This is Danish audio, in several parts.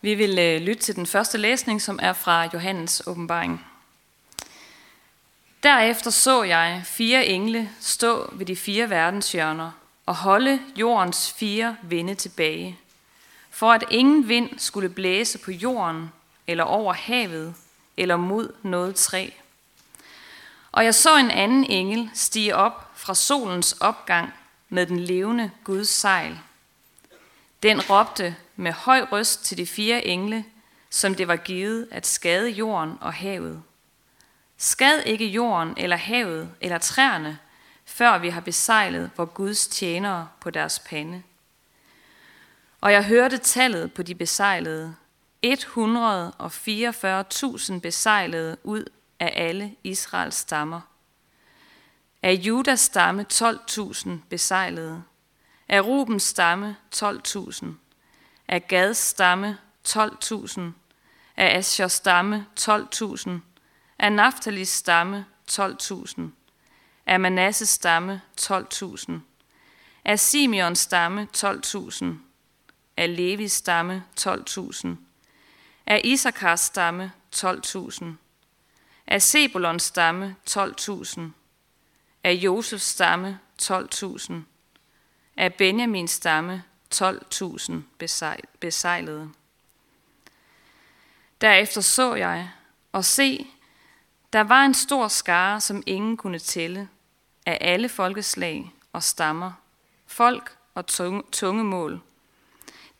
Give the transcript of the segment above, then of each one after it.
Vi vil øh, lytte til den første læsning, som er fra Johannes åbenbaring. Derefter så jeg fire engle stå ved de fire verdenshjørner og holde jordens fire vinde tilbage, for at ingen vind skulle blæse på jorden eller over havet eller mod noget træ. Og jeg så en anden engel stige op fra solens opgang med den levende Guds sejl. Den råbte med høj røst til de fire engle, som det var givet at skade jorden og havet. Skad ikke jorden eller havet eller træerne, før vi har besejlet vor Guds tjenere på deres pande. Og jeg hørte tallet på de besejlede, 144.000 besejlede ud af alle Israels stammer. Af Judas stamme 12.000 besejlede. Af Rubens stamme 12.000. Af Gads stamme 12.000. Af Aschers stamme 12.000. Af Naftalis stamme 12.000. Af Manasses stamme 12.000. Af Simeons stamme 12.000. Af Levis stamme 12.000. Af Isakars stamme 12.000. Af Sebulons stamme 12.000. Af Josefs stamme 12.000. Af Benjamins stamme 12.000 besejlede. Derefter så jeg, og se, der var en stor skare, som ingen kunne tælle, af alle folkeslag og stammer, folk og tungemål.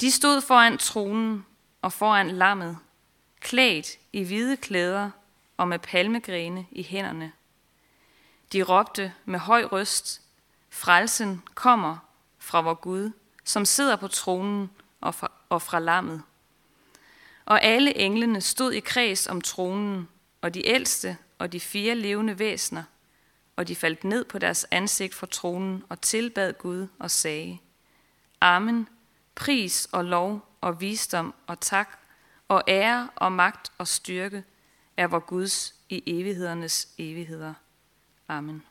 De stod foran tronen og foran lammet, klædt i hvide klæder og med palmegrene i hænderne. De råbte med høj røst, frelsen kommer fra vor Gud, som sidder på tronen og fra, og fra lammet. Og alle englene stod i kreds om tronen, og de ældste og de fire levende væsner, og de faldt ned på deres ansigt for tronen og tilbad Gud og sagde, Amen, pris og lov og visdom og tak og ære og magt og styrke er vor Guds i evighedernes evigheder. Amen.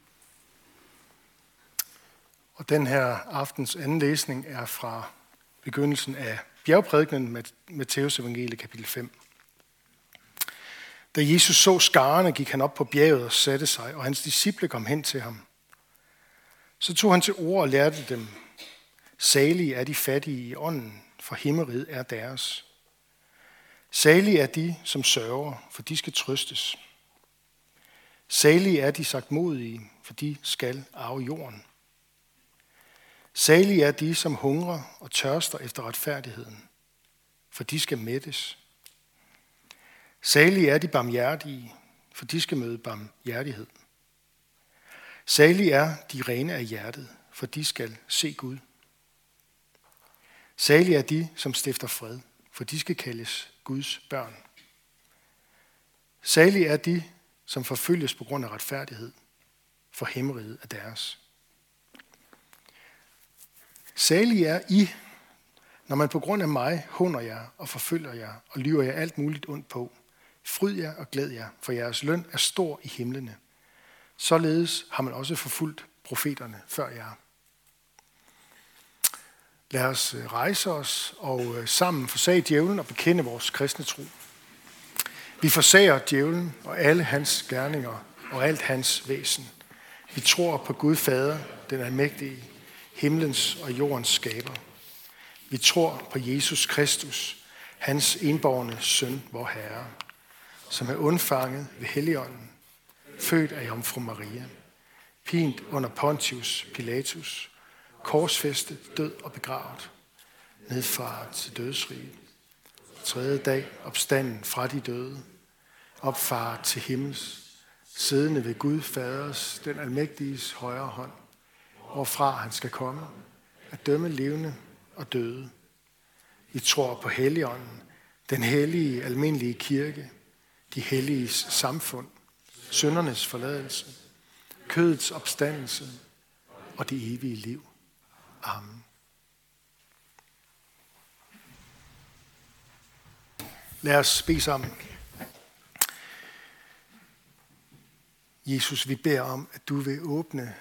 Og den her aftens anden læsning er fra begyndelsen af bjergprædikenen Matteus evangelie kapitel 5. Da Jesus så skarne, gik han op på bjerget og satte sig, og hans disciple kom hen til ham. Så tog han til ord og lærte dem, salige er de fattige i ånden, for himmeriget er deres. Salige er de, som sørger, for de skal trøstes. Salige er de sagt modige, for de skal arve jorden. Salige er de, som hungrer og tørster efter retfærdigheden, for de skal mættes. Salige er de barmhjertige, for de skal møde barmhjertighed. Salige er de rene af hjertet, for de skal se Gud. Salige er de, som stifter fred, for de skal kaldes Guds børn. Salige er de, som forfølges på grund af retfærdighed, for himmeriget er deres. Særlig er I, når man på grund af mig hunder jer og forfølger jer og lyver jer alt muligt ondt på. Fryd jer og glæd jer, for jeres løn er stor i himlene. Således har man også forfulgt profeterne før jer. Lad os øh, rejse os og øh, sammen forsage djævlen og bekende vores kristne tro. Vi forsager djævlen og alle hans gerninger og alt hans væsen. Vi tror på Gud Fader, den almægtige, himlens og jordens skaber. Vi tror på Jesus Kristus, hans enborgne søn, vor Herre, som er undfanget ved Helligånden, født af Jomfru Maria, pint under Pontius Pilatus, korsfæstet, død og begravet, nedfaret til dødsriget, tredje dag opstanden fra de døde, opfaret til himmels, siddende ved Gud Faders, den almægtiges højre hånd, hvorfra han skal komme, at dømme levende og døde. I tror på Helligånden, den hellige almindelige kirke, de helliges samfund, syndernes forladelse, kødets opstandelse og det evige liv. Amen. Lad os bede sammen. Jesus, vi beder om, at du vil åbne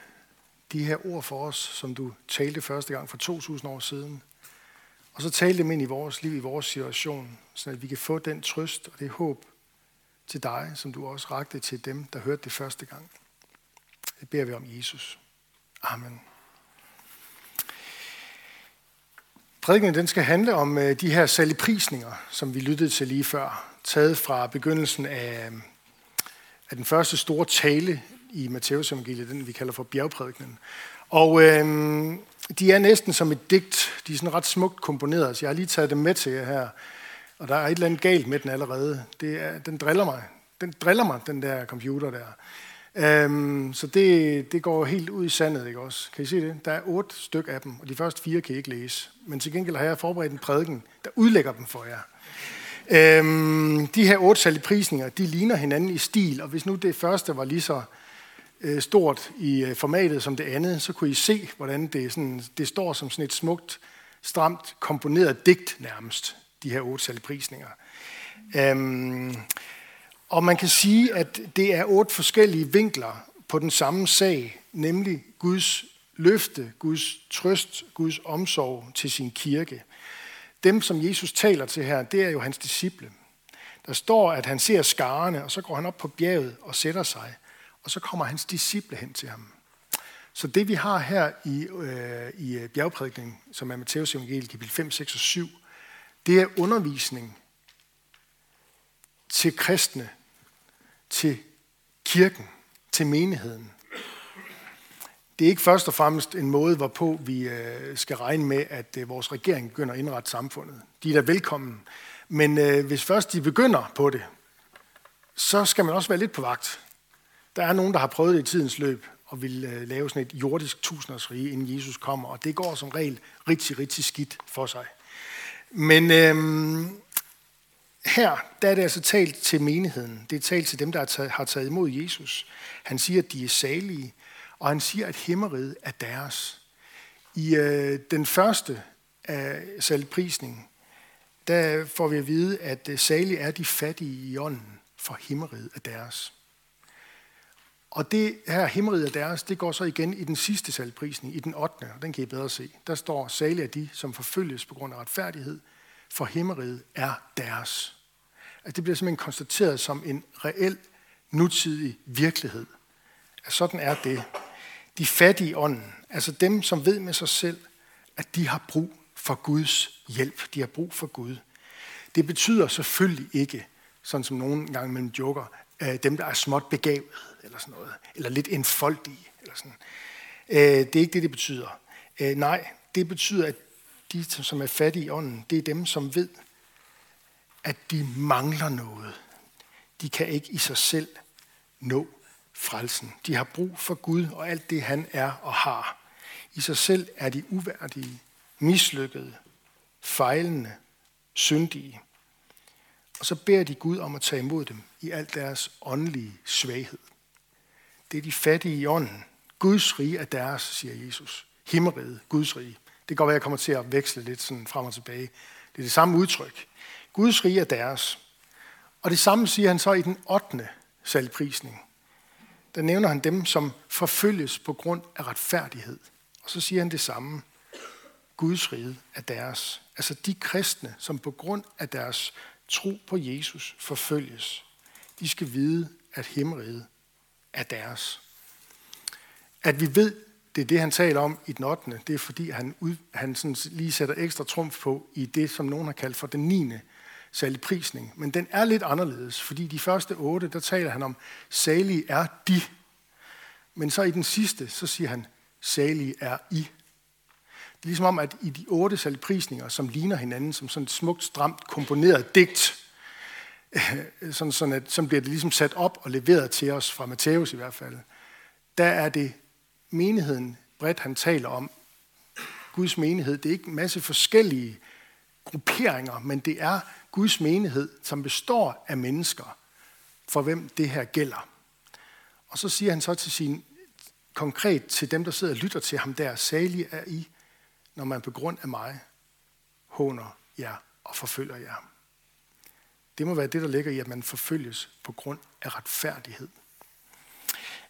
de her ord for os, som du talte første gang for 2000 år siden, Og så tale dem ind i vores liv, i vores situation, så at vi kan få den trøst og det håb til dig, som du også rakte til dem, der hørte det første gang. Det beder vi om Jesus. Amen. Prædikenen den skal handle om øh, de her saligprisninger, som vi lyttede til lige før, taget fra begyndelsen af, øh, af den første store tale i Matteus evangeliet, den vi kalder for bjergprædikenen. Og øh, de er næsten som et digt. De er sådan ret smukt komponeret, så jeg har lige taget dem med til jer her. Og der er et eller andet galt med den allerede. Det er, den driller mig. Den driller mig, den der computer der. Øhm, så det, det går helt ud i sandet, ikke også? Kan I se det? Der er otte styk af dem, og de første fire kan I ikke læse. Men til gengæld har jeg forberedt en prædiken, der udlægger dem for jer. Øhm, de her otte saligprisninger, de ligner hinanden i stil, og hvis nu det første var lige så Øh, stort i øh, formatet som det andet, så kunne I se, hvordan det, sådan, det står som sådan et smukt, stramt, komponeret digt nærmest, de her otte saligprisninger. Øhm, og man kan sige, at det er otte forskellige vinkler på den samme sag, nemlig Guds løfte, Guds trøst, Guds omsorg til sin kirke. Dem, som Jesus taler til her, det er jo hans disciple. Der står, at han ser skarne, og så går han op på bjerget og sætter sig, og så kommer hans disciple hen til ham. Så det vi har her i, øh, i øh, bjergprædikningen, som er Matteus evangeliet kapitel 5, 6 og 7, det er undervisning til kristne, til kirken, til menigheden. Det er ikke først og fremmest en måde, hvorpå vi øh, skal regne med, at øh, vores regering begynder at indrette samfundet. De er da velkommen. Men hvis først de begynder på det, så skal man også være lidt på vagt. Der er nogen, der har prøvet det i tidens løb og vil øh, lave sådan et jordisk tusindårsrige, inden Jesus kommer, og det går som regel rigtig, rigtig skidt for sig. Men øhm, her der er det altså talt til menigheden. Det er talt til dem, der har taget imod Jesus. Han siger, at de er salige, og han siger, at himmeriget er deres. I øh, den første øh, af salgprisningen, der får vi at vide, at øh, salige er de fattige i ånden, for himmeriget er deres. Og det her himmeriget er deres, det går så igen i den sidste salgprisning, i den 8. og den kan I bedre se. Der står, salige er de, som forfølges på grund af retfærdighed, for himmeriget er deres. At det bliver simpelthen konstateret som en reel, nutidig virkelighed. At sådan er det. De fattige ånden, altså dem, som ved med sig selv, at de har brug for Guds hjælp. De har brug for Gud. Det betyder selvfølgelig ikke, sådan som nogen gang mellem joker, dem, der er småt begavet, eller sådan noget, eller lidt enfoldig, eller sådan. Øh, det er ikke det, det betyder. Øh, nej, det betyder, at de, som er fattige i ånden, det er dem, som ved, at de mangler noget. De kan ikke i sig selv nå frelsen. De har brug for Gud og alt det, han er og har. I sig selv er de uværdige, mislykkede, fejlende, syndige. Og så beder de Gud om at tage imod dem i al deres åndelige svaghed. Det er de fattige i ånden. Guds rige er deres, siger Jesus. Himmeriget, Guds rige. Det kan godt være, at jeg kommer til at veksle lidt sådan frem og tilbage. Det er det samme udtryk. Guds rige er deres. Og det samme siger han så i den 8. salgprisning. Der nævner han dem, som forfølges på grund af retfærdighed. Og så siger han det samme. Guds rige er deres. Altså de kristne, som på grund af deres tro på Jesus forfølges. De skal vide, at himmeriget er deres. At vi ved, det er det, han taler om i den 8. Det er fordi, han, ud, han sådan lige sætter ekstra trumf på i det, som nogen har kaldt for den 9 særlig prisning. Men den er lidt anderledes, fordi de første 8, der taler han om, salige er de. Men så i den sidste, så siger han, salige er I. Det er ligesom om, at i de otte salgprisninger, som ligner hinanden som sådan et smukt, stramt, komponeret digt, sådan, sådan at, så bliver det ligesom sat op og leveret til os, fra Matthæus i hvert fald, der er det menigheden bredt, han taler om. Guds menighed, det er ikke en masse forskellige grupperinger, men det er Guds menighed, som består af mennesker, for hvem det her gælder. Og så siger han så til sin, konkret til dem, der sidder og lytter til ham der, salig er I, når man på grund af mig håner jer og forfølger jer. Det må være det, der ligger i, at man forfølges på grund af retfærdighed.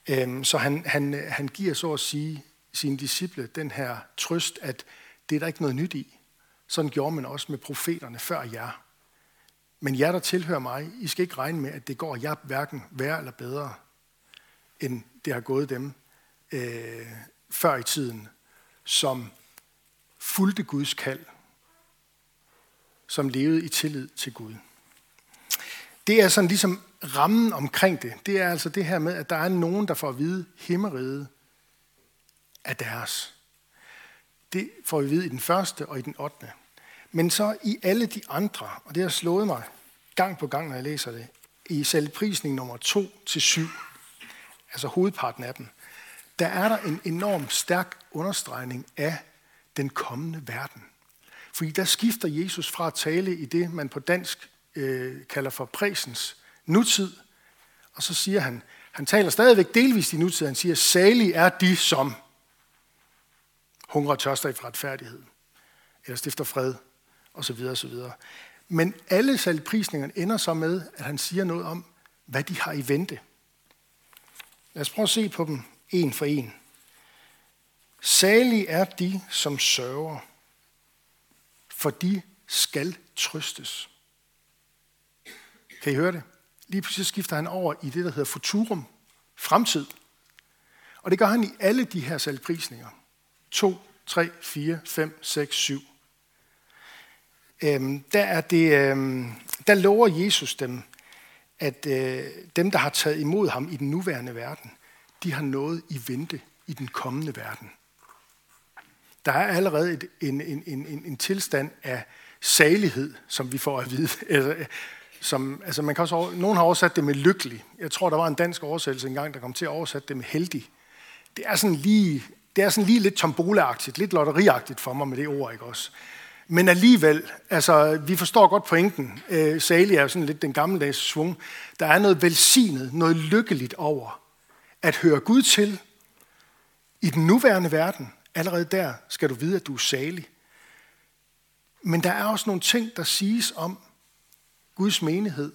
Øhm, så han, han, han giver så at sige sine disciple den her trøst, at det er der ikke noget nyt i. Sådan gjorde man også med profeterne før jer. Men jer, der tilhører mig, I skal ikke regne med, at det går jer hverken værre eller bedre, end det har gået dem øh, før i tiden, som fulgte Guds kald, som levede i tillid til Gud. Det er sådan ligesom rammen omkring det. Det er altså det her med, at der er nogen, der får at vide, himmeriget er deres. Det får vi vide i den første og i den ottende. Men så i alle de andre, og det har slået mig gang på gang, når jeg læser det, i selvprisning nummer 2 til 7, altså hovedparten af dem, der er der en enorm stærk understregning af den kommende verden. Fordi der skifter Jesus fra at tale i det, man på dansk øh, kalder for præsens nutid, og så siger han, han taler stadigvæk delvist i nutid, han siger, salig er de, som hungrer og tørster i retfærdighed, eller stifter fred, osv. osv. Men alle salgprisningerne ender så med, at han siger noget om, hvad de har i vente. Lad os prøve at se på dem en for en. Salige er de, som sørger, for de skal trøstes. Kan I høre det? Lige pludselig skifter han over i det, der hedder futurum, fremtid. Og det gør han i alle de her salgprisninger. 2, 3, 4, 5, 6, 7. Øhm, der, er det, øhm, der lover Jesus dem, at øh, dem, der har taget imod ham i den nuværende verden, de har noget i vente i den kommende verden. Der er allerede et, en, en, en, en tilstand af salighed, som vi får at vide. Altså, som, altså man kan også, nogen har oversat det med lykkelig. Jeg tror, der var en dansk oversættelse engang, der kom til at oversætte det med heldig. Det er sådan lige, det er sådan lige lidt tomboleagtigt, lidt lotteriagtigt for mig med det ord, ikke også? Men alligevel, altså, vi forstår godt pointen. Øh, salig er jo sådan lidt den gammeldags svung. Der er noget velsignet, noget lykkeligt over at høre Gud til i den nuværende verden. Allerede der skal du vide, at du er salig. Men der er også nogle ting, der siges om Guds menighed,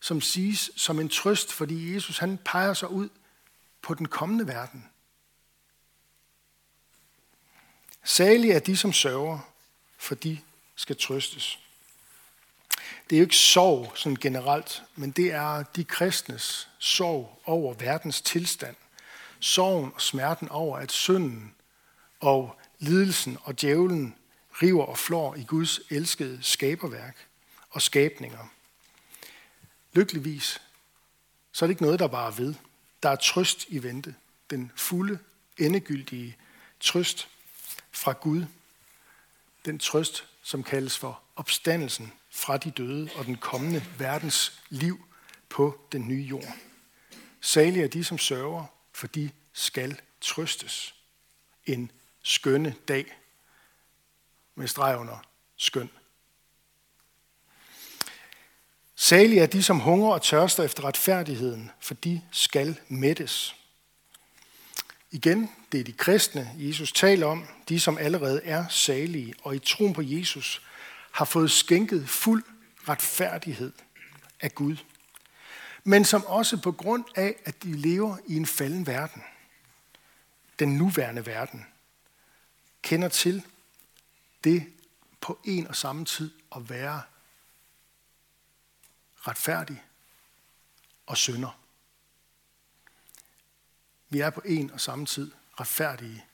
som siges som en trøst, fordi Jesus han peger sig ud på den kommende verden. Særligt er de, som sørger, for de skal trøstes. Det er jo ikke sorg sådan generelt, men det er de kristnes sorg over verdens tilstand. Sorgen og smerten over, at synden og lidelsen og djævlen river og flår i Guds elskede skaberværk og skabninger. Lykkeligvis, så er det ikke noget, der bare er ved. Der er trøst i vente. Den fulde, endegyldige trøst fra Gud. Den trøst, som kaldes for opstandelsen fra de døde og den kommende verdens liv på den nye jord. Salige er de, som sørger, for de skal trøstes. En skønne dag med streg under skøn. Salige er de, som hungrer og tørster efter retfærdigheden, for de skal mættes. Igen, det er de kristne, Jesus taler om, de som allerede er salige, og i troen på Jesus har fået skænket fuld retfærdighed af Gud. Men som også på grund af, at de lever i en falden verden, den nuværende verden, kender til det på en og samme tid at være retfærdig og synder. Vi er på en og samme tid retfærdige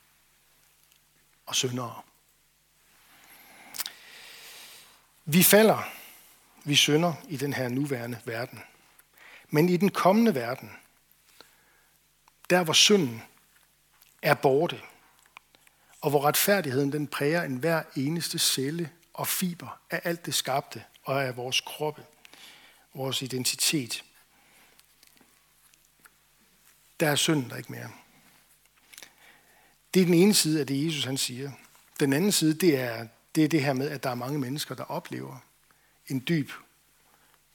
og syndere. Vi falder, vi synder i den her nuværende verden. Men i den kommende verden, der hvor synden er borte, og hvor retfærdigheden den præger en hver eneste celle og fiber af alt det skabte og af vores kroppe, vores identitet. Der er synd der ikke mere. Det er den ene side af det, Jesus han siger. Den anden side, det er det, er det her med, at der er mange mennesker, der oplever en dyb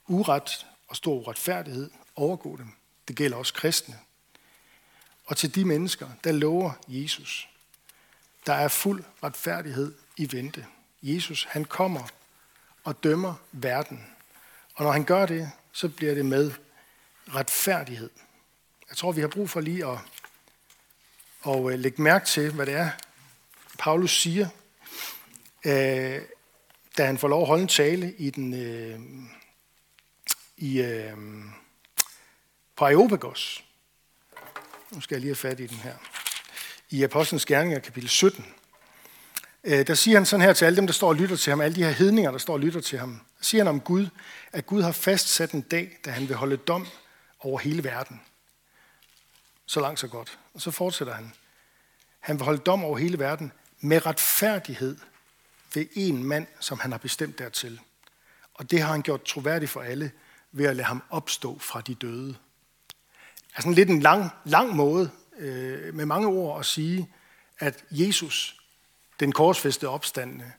uret og stor uretfærdighed overgå dem. Det gælder også kristne. Og til de mennesker, der lover Jesus, der er fuld retfærdighed i vente. Jesus, han kommer og dømmer verden. Og når han gør det, så bliver det med retfærdighed. Jeg tror, vi har brug for lige at, at øh, lægge mærke til, hvad det er, Paulus siger øh, da han får lov at holde en tale i den, øh, i, øh, på Areopagos. Nu skal jeg lige have fat i den her. I Apostlenes Gerninger, kapitel 17. Øh, der siger han sådan her til alle dem, der står og lytter til ham, alle de her hedninger, der står og lytter til ham. Siger han om Gud, at Gud har fastsat en dag, da han vil holde dom over hele verden. Så langt, så godt. Og så fortsætter han. Han vil holde dom over hele verden med retfærdighed ved en mand, som han har bestemt dertil. Og det har han gjort troværdigt for alle ved at lade ham opstå fra de døde. Altså lidt en lang, lang måde øh, med mange ord at sige, at Jesus, den korsfæstede opstandende,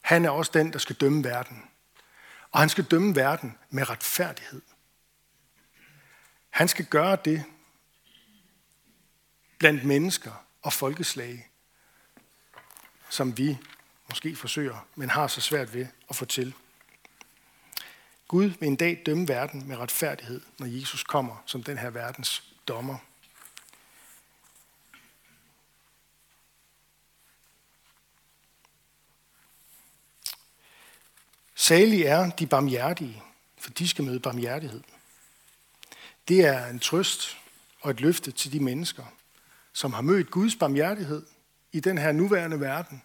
han er også den, der skal dømme verden. Og han skal dømme verden med retfærdighed. Han skal gøre det blandt mennesker og folkeslag, som vi måske forsøger, men har så svært ved at få til. Gud vil en dag dømme verden med retfærdighed, når Jesus kommer som den her verdens dommer. Salige er de barmhjertige, for de skal møde barmhjertighed. Det er en trøst og et løfte til de mennesker, som har mødt Guds barmhjertighed i den her nuværende verden,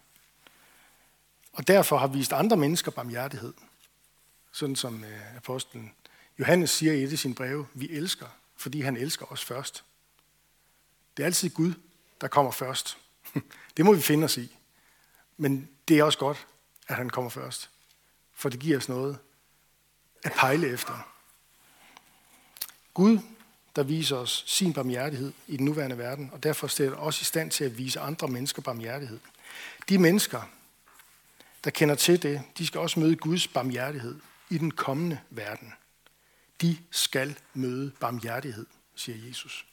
og derfor har vist andre mennesker barmhjertighed. Sådan som øh, apostlen Johannes siger i et af sine breve, vi elsker, fordi han elsker os først. Det er altid Gud, der kommer først. Det må vi finde os i. Men det er også godt, at han kommer først. For det giver os noget at pejle efter. Gud, der viser os sin barmhjertighed i den nuværende verden, og derfor stiller os i stand til at vise andre mennesker barmhjertighed. De mennesker, der kender til det, de skal også møde Guds barmhjertighed i den kommende verden. De skal møde barmhjertighed, siger Jesus.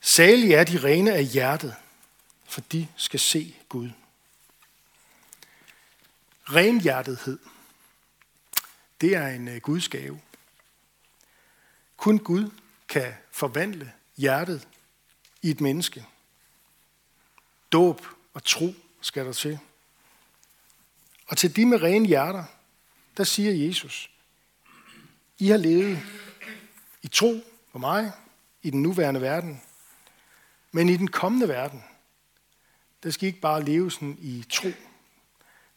Salige er de rene af hjertet, for de skal se Gud. Renhjertethed, det er en øh, Guds gave. Kun Gud kan forvandle hjertet i et menneske. Dåb og tro skal der til. Og til de med rene hjerter, der siger Jesus, I har levet i tro på mig i den nuværende verden, men i den kommende verden, der skal I ikke bare leve sådan i tro,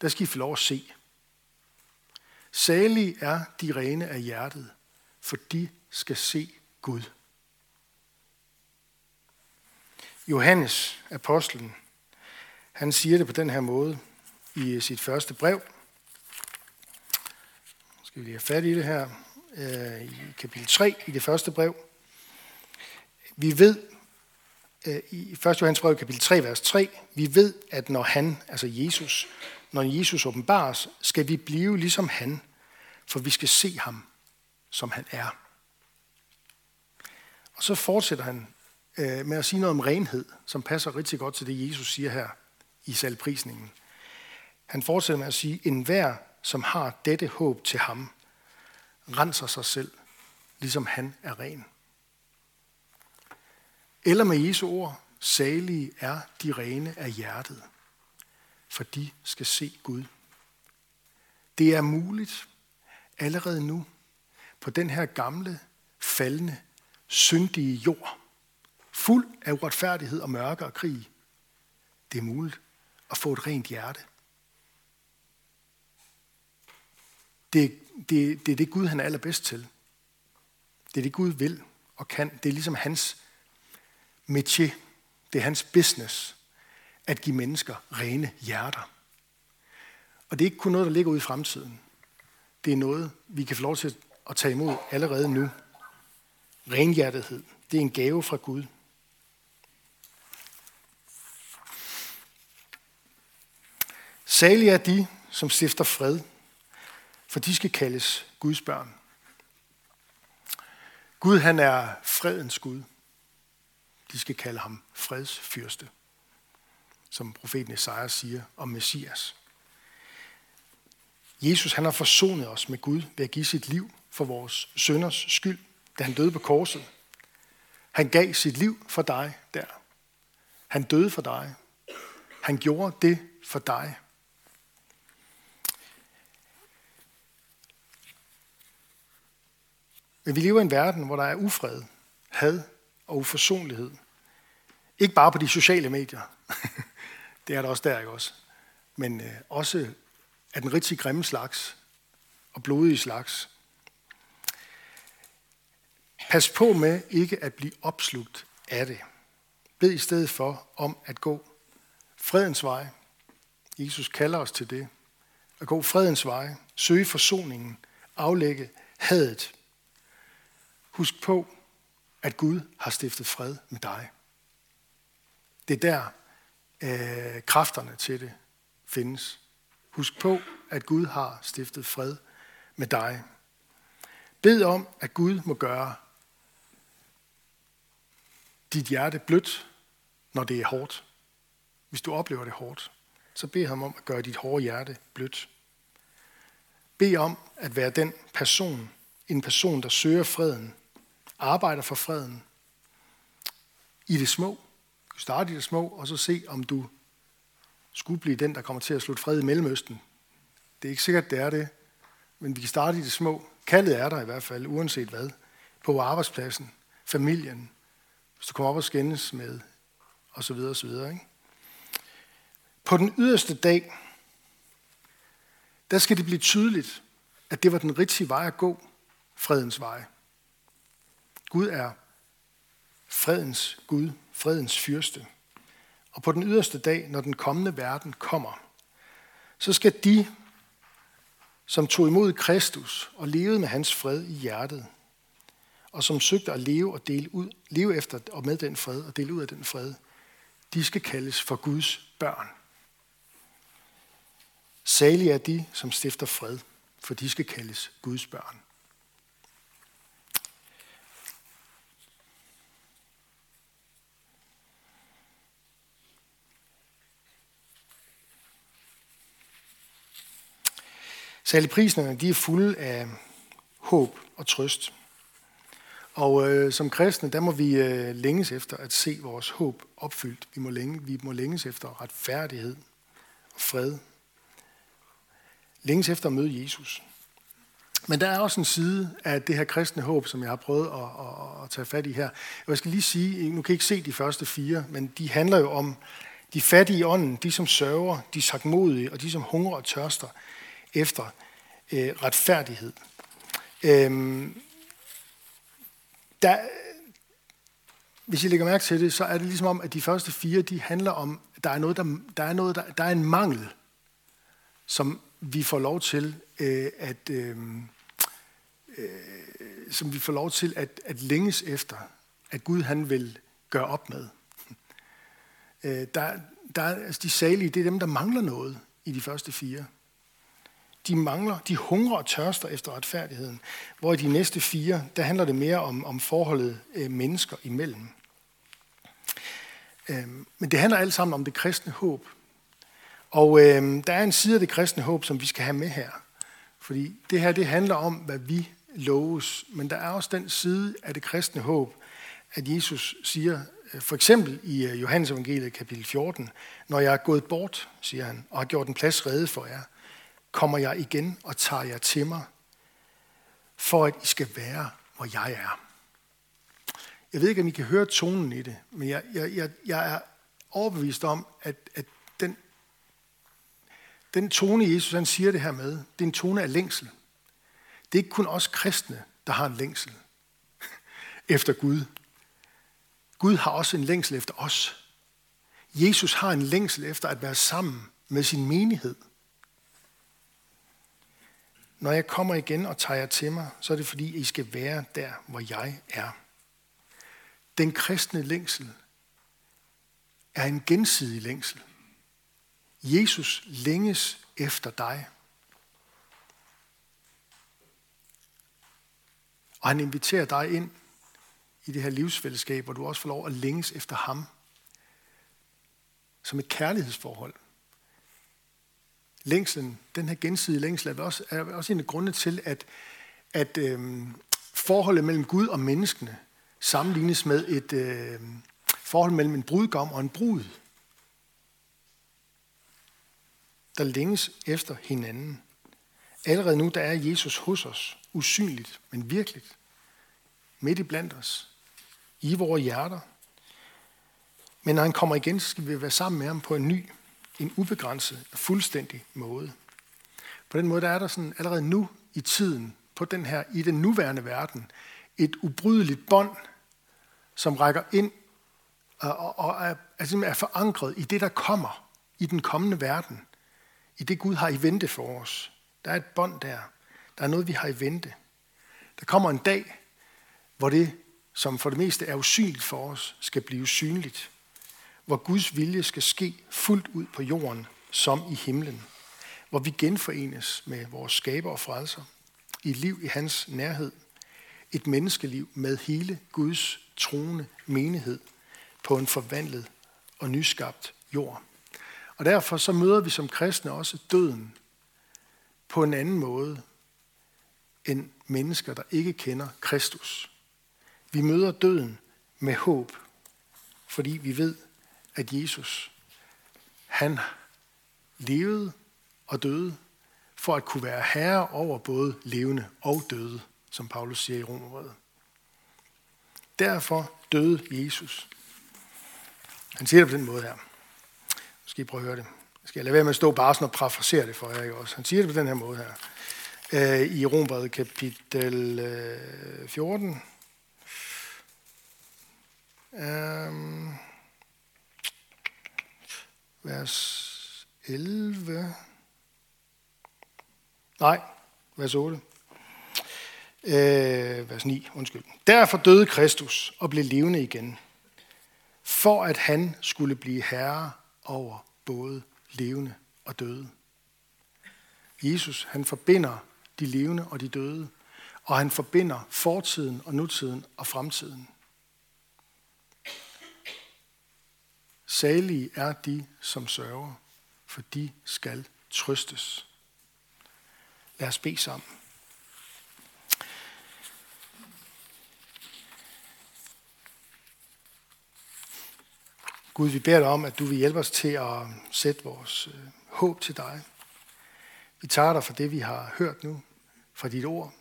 der skal I få lov at se. Salige er de rene af hjertet, for de skal se Gud. Johannes, apostlen, han siger det på den her måde i sit første brev. Nu skal vi lige have fat i det her. Øh, I kapitel 3 i det første brev. Vi ved, Øh, i 1. Johannes brev, kapitel 3, vers 3, vi ved, at når han, altså Jesus, når Jesus åbenbares, skal vi blive ligesom han, for vi skal se ham, som han er. Og så fortsætter han øh, med at sige noget om renhed, som passer rigtig godt til det, Jesus siger her i salgprisningen. Han fortsætter med at sige, en hver, som har dette håb til ham, renser sig selv, ligesom han er ren. Eller med Jesu ord, salige er de rene af hjertet, for de skal se Gud. Det er muligt allerede nu på den her gamle, faldende, syndige jord, fuld af uretfærdighed og mørke og krig. Det er muligt at få et rent hjerte. Det, det, det er det Gud, han er allerbedst til. Det er det Gud vil og kan. Det er ligesom hans métier. Det er hans business at give mennesker rene hjerter. Og det er ikke kun noget, der ligger ude i fremtiden. Det er noget, vi kan få lov til at tage imod allerede nu. Renhjertethed, det er en gave fra Gud. Salige er de, som stifter fred, for de skal kaldes Guds børn. Gud, han er fredens Gud. De skal kalde ham fredsfyrste, som profeten Esajas siger om Messias. Jesus, han har forsonet os med Gud ved at give sit liv for vores sønders skyld, da han døde på korset. Han gav sit liv for dig der. Han døde for dig. Han gjorde det, for dig. Men vi lever i en verden, hvor der er ufred, had og uforsonlighed. Ikke bare på de sociale medier. det er der også der, ikke også? Men øh, også af den rigtig grimme slags og blodige slags. Pas på med ikke at blive opslugt af det. Bed i stedet for om at gå fredens vej. Jesus kalder os til det. At gå fredens vej, søge forsoningen, aflægge hadet. Husk på, at Gud har stiftet fred med dig. Det er der, øh, kræfterne til det findes. Husk på, at Gud har stiftet fred med dig. Bed om, at Gud må gøre dit hjerte blødt, når det er hårdt. Hvis du oplever det hårdt, så bed ham om at gøre dit hårde hjerte blødt. Bed om at være den person, en person, der søger freden, arbejder for freden i det små. Starte i det små, og så se, om du skulle blive den, der kommer til at slutte fred i Mellemøsten. Det er ikke sikkert, det er det, men vi kan starte i det små. Kaldet er der i hvert fald, uanset hvad. På arbejdspladsen, familien, hvis du kommer op og skændes med, og så videre, og så videre. Ikke? På den yderste dag, der skal det blive tydeligt, at det var den rigtige vej at gå, fredens vej. Gud er fredens Gud, fredens fyrste. Og på den yderste dag, når den kommende verden kommer, så skal de, som tog imod Kristus og levede med hans fred i hjertet, og som søgte at leve og dele ud, leve efter og med den fred og dele ud af den fred, de skal kaldes for Guds børn. Salige er de, som stifter fred, for de skal kaldes Guds børn. Saligpriserne, de er fulde af håb og trøst. Og øh, som kristne, der må vi øh, længes efter at se vores håb opfyldt. Vi må, længe, vi må længes efter retfærdighed og fred. Længes efter at møde Jesus. Men der er også en side af det her kristne håb, som jeg har prøvet at, at, at tage fat i her. Og jeg skal lige sige, nu kan I ikke se de første fire, men de handler jo om de fattige i ånden, de som sørger, de sagtmodige og de som hungrer og tørster efter øh, retfærdighed. Øhm, der, hvis I lægger mærke til det, så er det ligesom om, at de første fire, de handler om, der er noget, der, der, er, noget, der, der er en mangel, som vi får lov til øh, at øh, øh, som vi får lov til at, at længes efter, at Gud han vil gøre op med. Øh, der, der, altså de salige, det er dem, der mangler noget i de første fire de mangler, de hungrer og tørster efter retfærdigheden. Hvor i de næste fire, der handler det mere om, om forholdet øh, mennesker imellem. Øh, men det handler alt sammen om det kristne håb. Og øh, der er en side af det kristne håb, som vi skal have med her. Fordi det her, det handler om, hvad vi loves. Men der er også den side af det kristne håb, at Jesus siger, øh, for eksempel i øh, Johannes evangeliet kapitel 14, når jeg er gået bort, siger han, og har gjort en plads rede for jer, kommer jeg igen og tager jer til mig, for at I skal være, hvor jeg er. Jeg ved ikke, om I kan høre tonen i det, men jeg, jeg, jeg, jeg er overbevist om, at, at den, den tone, Jesus han siger det her med, det er en tone af længsel. Det er ikke kun os kristne, der har en længsel efter Gud. Gud har også en længsel efter os. Jesus har en længsel efter at være sammen med sin menighed – når jeg kommer igen og tager jer til mig, så er det fordi, I skal være der, hvor jeg er. Den kristne længsel er en gensidig længsel. Jesus længes efter dig. Og han inviterer dig ind i det her livsfællesskab, hvor du også får lov at længes efter ham. Som et kærlighedsforhold. Længslen, den her gensidige længsel, er også, er også en af grundene til, at, at øhm, forholdet mellem Gud og menneskene sammenlignes med et øh, forhold mellem en brudgom og en brud. der længes efter hinanden. Allerede nu, der er Jesus hos os, usynligt, men virkeligt, midt i blandt os, i vores hjerter. Men når han kommer igen, så skal vi være sammen med ham på en ny, en ubegrænset og fuldstændig måde. På den måde, der er der sådan allerede nu i tiden, på den her, i den nuværende verden, et ubrydeligt bånd, som rækker ind og, og er, er, er forankret i det, der kommer, i den kommende verden, i det Gud har i vente for os. Der er et bånd der. Der er noget, vi har i vente. Der kommer en dag, hvor det, som for det meste er usynligt for os, skal blive synligt. Hvor Guds vilje skal ske fuldt ud på jorden, som i himlen. Hvor vi genforenes med vores skaber og frelser. I et liv i hans nærhed. Et menneskeliv med hele Guds troende menighed på en forvandlet og nyskabt jord. Og derfor så møder vi som kristne også døden på en anden måde end mennesker, der ikke kender Kristus. Vi møder døden med håb, fordi vi ved, at Jesus, han levede og døde for at kunne være herre over både levende og døde, som Paulus siger i Romerbrevet. Derfor døde Jesus. Han siger det på den måde her. Nu skal I prøve at høre det. Jeg skal lade være med at stå bare sådan og parafrasere det for jer. Ikke også? Han siger det på den her måde her. Øh, I Rombrevet kapitel 14. Øh, vers 11. Nej, vers 8. Øh, vers 9, undskyld. Derfor døde Kristus og blev levende igen, for at han skulle blive herre over både levende og døde. Jesus, han forbinder de levende og de døde, og han forbinder fortiden og nutiden og fremtiden. Salige er de, som sørger, for de skal trøstes. Lad os bede sammen. Gud, vi beder dig om, at du vil hjælpe os til at sætte vores øh, håb til dig. Vi tager dig for det, vi har hørt nu fra dit ord.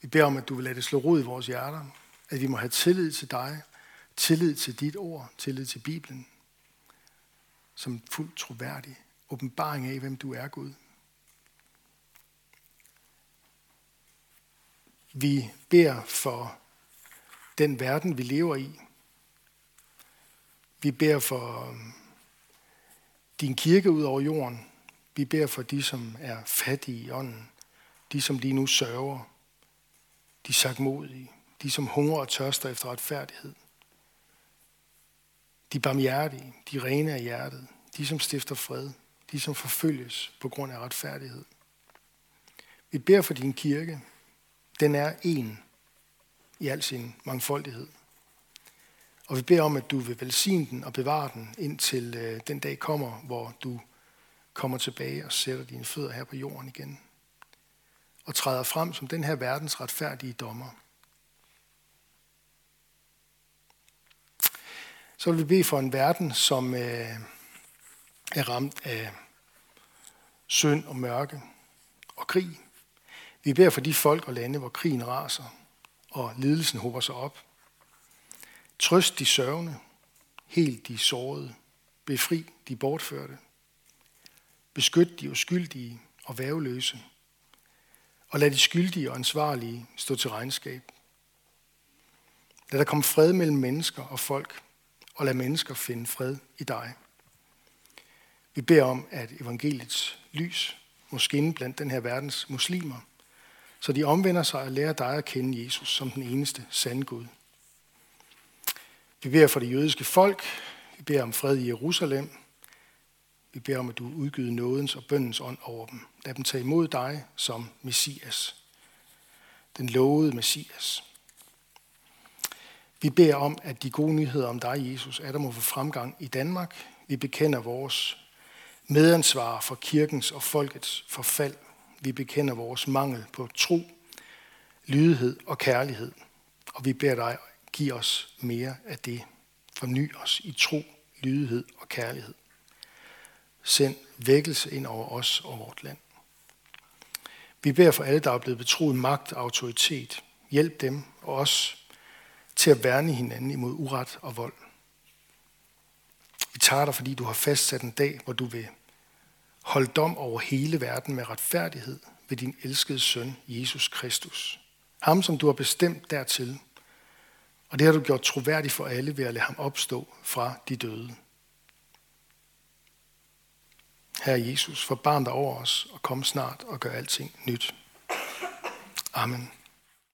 Vi beder om, at du vil lade det slå rod i vores hjerter. At vi må have tillid til dig, tillid til dit ord, tillid til Bibelen. Som fuldt troværdig åbenbaring af, hvem du er, Gud. Vi beder for den verden, vi lever i, vi beder for um, din kirke ud over jorden. Vi beder for de, som er fattige i ånden. De, som lige nu sørger. De sagmodige. De, som hungrer og tørster efter retfærdighed. De barmhjertige. De rene af hjertet. De, som stifter fred. De, som forfølges på grund af retfærdighed. Vi beder for din kirke. Den er en i al sin mangfoldighed. Og vi beder om, at du vil velsigne den og bevare den, indtil øh, den dag kommer, hvor du kommer tilbage og sætter dine fødder her på jorden igen. Og træder frem som den her verdens retfærdige dommer. Så vil vi bede for en verden, som øh, er ramt af synd og mørke og krig. Vi beder for de folk og lande, hvor krigen raser og lidelsen hober sig op. Trøst de sørgende, helt de sårede, befri de bortførte, beskyt de uskyldige og væveløse, og lad de skyldige og ansvarlige stå til regnskab. Lad der komme fred mellem mennesker og folk, og lad mennesker finde fred i dig. Vi beder om, at evangeliets lys må skinne blandt den her verdens muslimer, så de omvender sig og lærer dig at kende Jesus som den eneste sande Gud. Vi beder for det jødiske folk. Vi beder om fred i Jerusalem. Vi beder om, at du udgyder nådens og bøndens ånd over dem. Lad dem tage imod dig som Messias. Den lovede Messias. Vi beder om, at de gode nyheder om dig, Jesus, er der må få fremgang i Danmark. Vi bekender vores medansvar for kirkens og folkets forfald. Vi bekender vores mangel på tro, lydighed og kærlighed. Og vi beder dig give os mere af det. Forny os i tro, lydighed og kærlighed. Send vækkelse ind over os og vort land. Vi beder for alle, der er blevet betroet magt og autoritet. Hjælp dem og os til at værne hinanden imod uret og vold. Vi tager dig, fordi du har fastsat en dag, hvor du vil holde dom over hele verden med retfærdighed ved din elskede søn, Jesus Kristus. Ham, som du har bestemt dertil. Og det har du gjort troværdigt for alle ved at lade ham opstå fra de døde. Herre Jesus, forbarm dig over os og kom snart og gør alting nyt. Amen.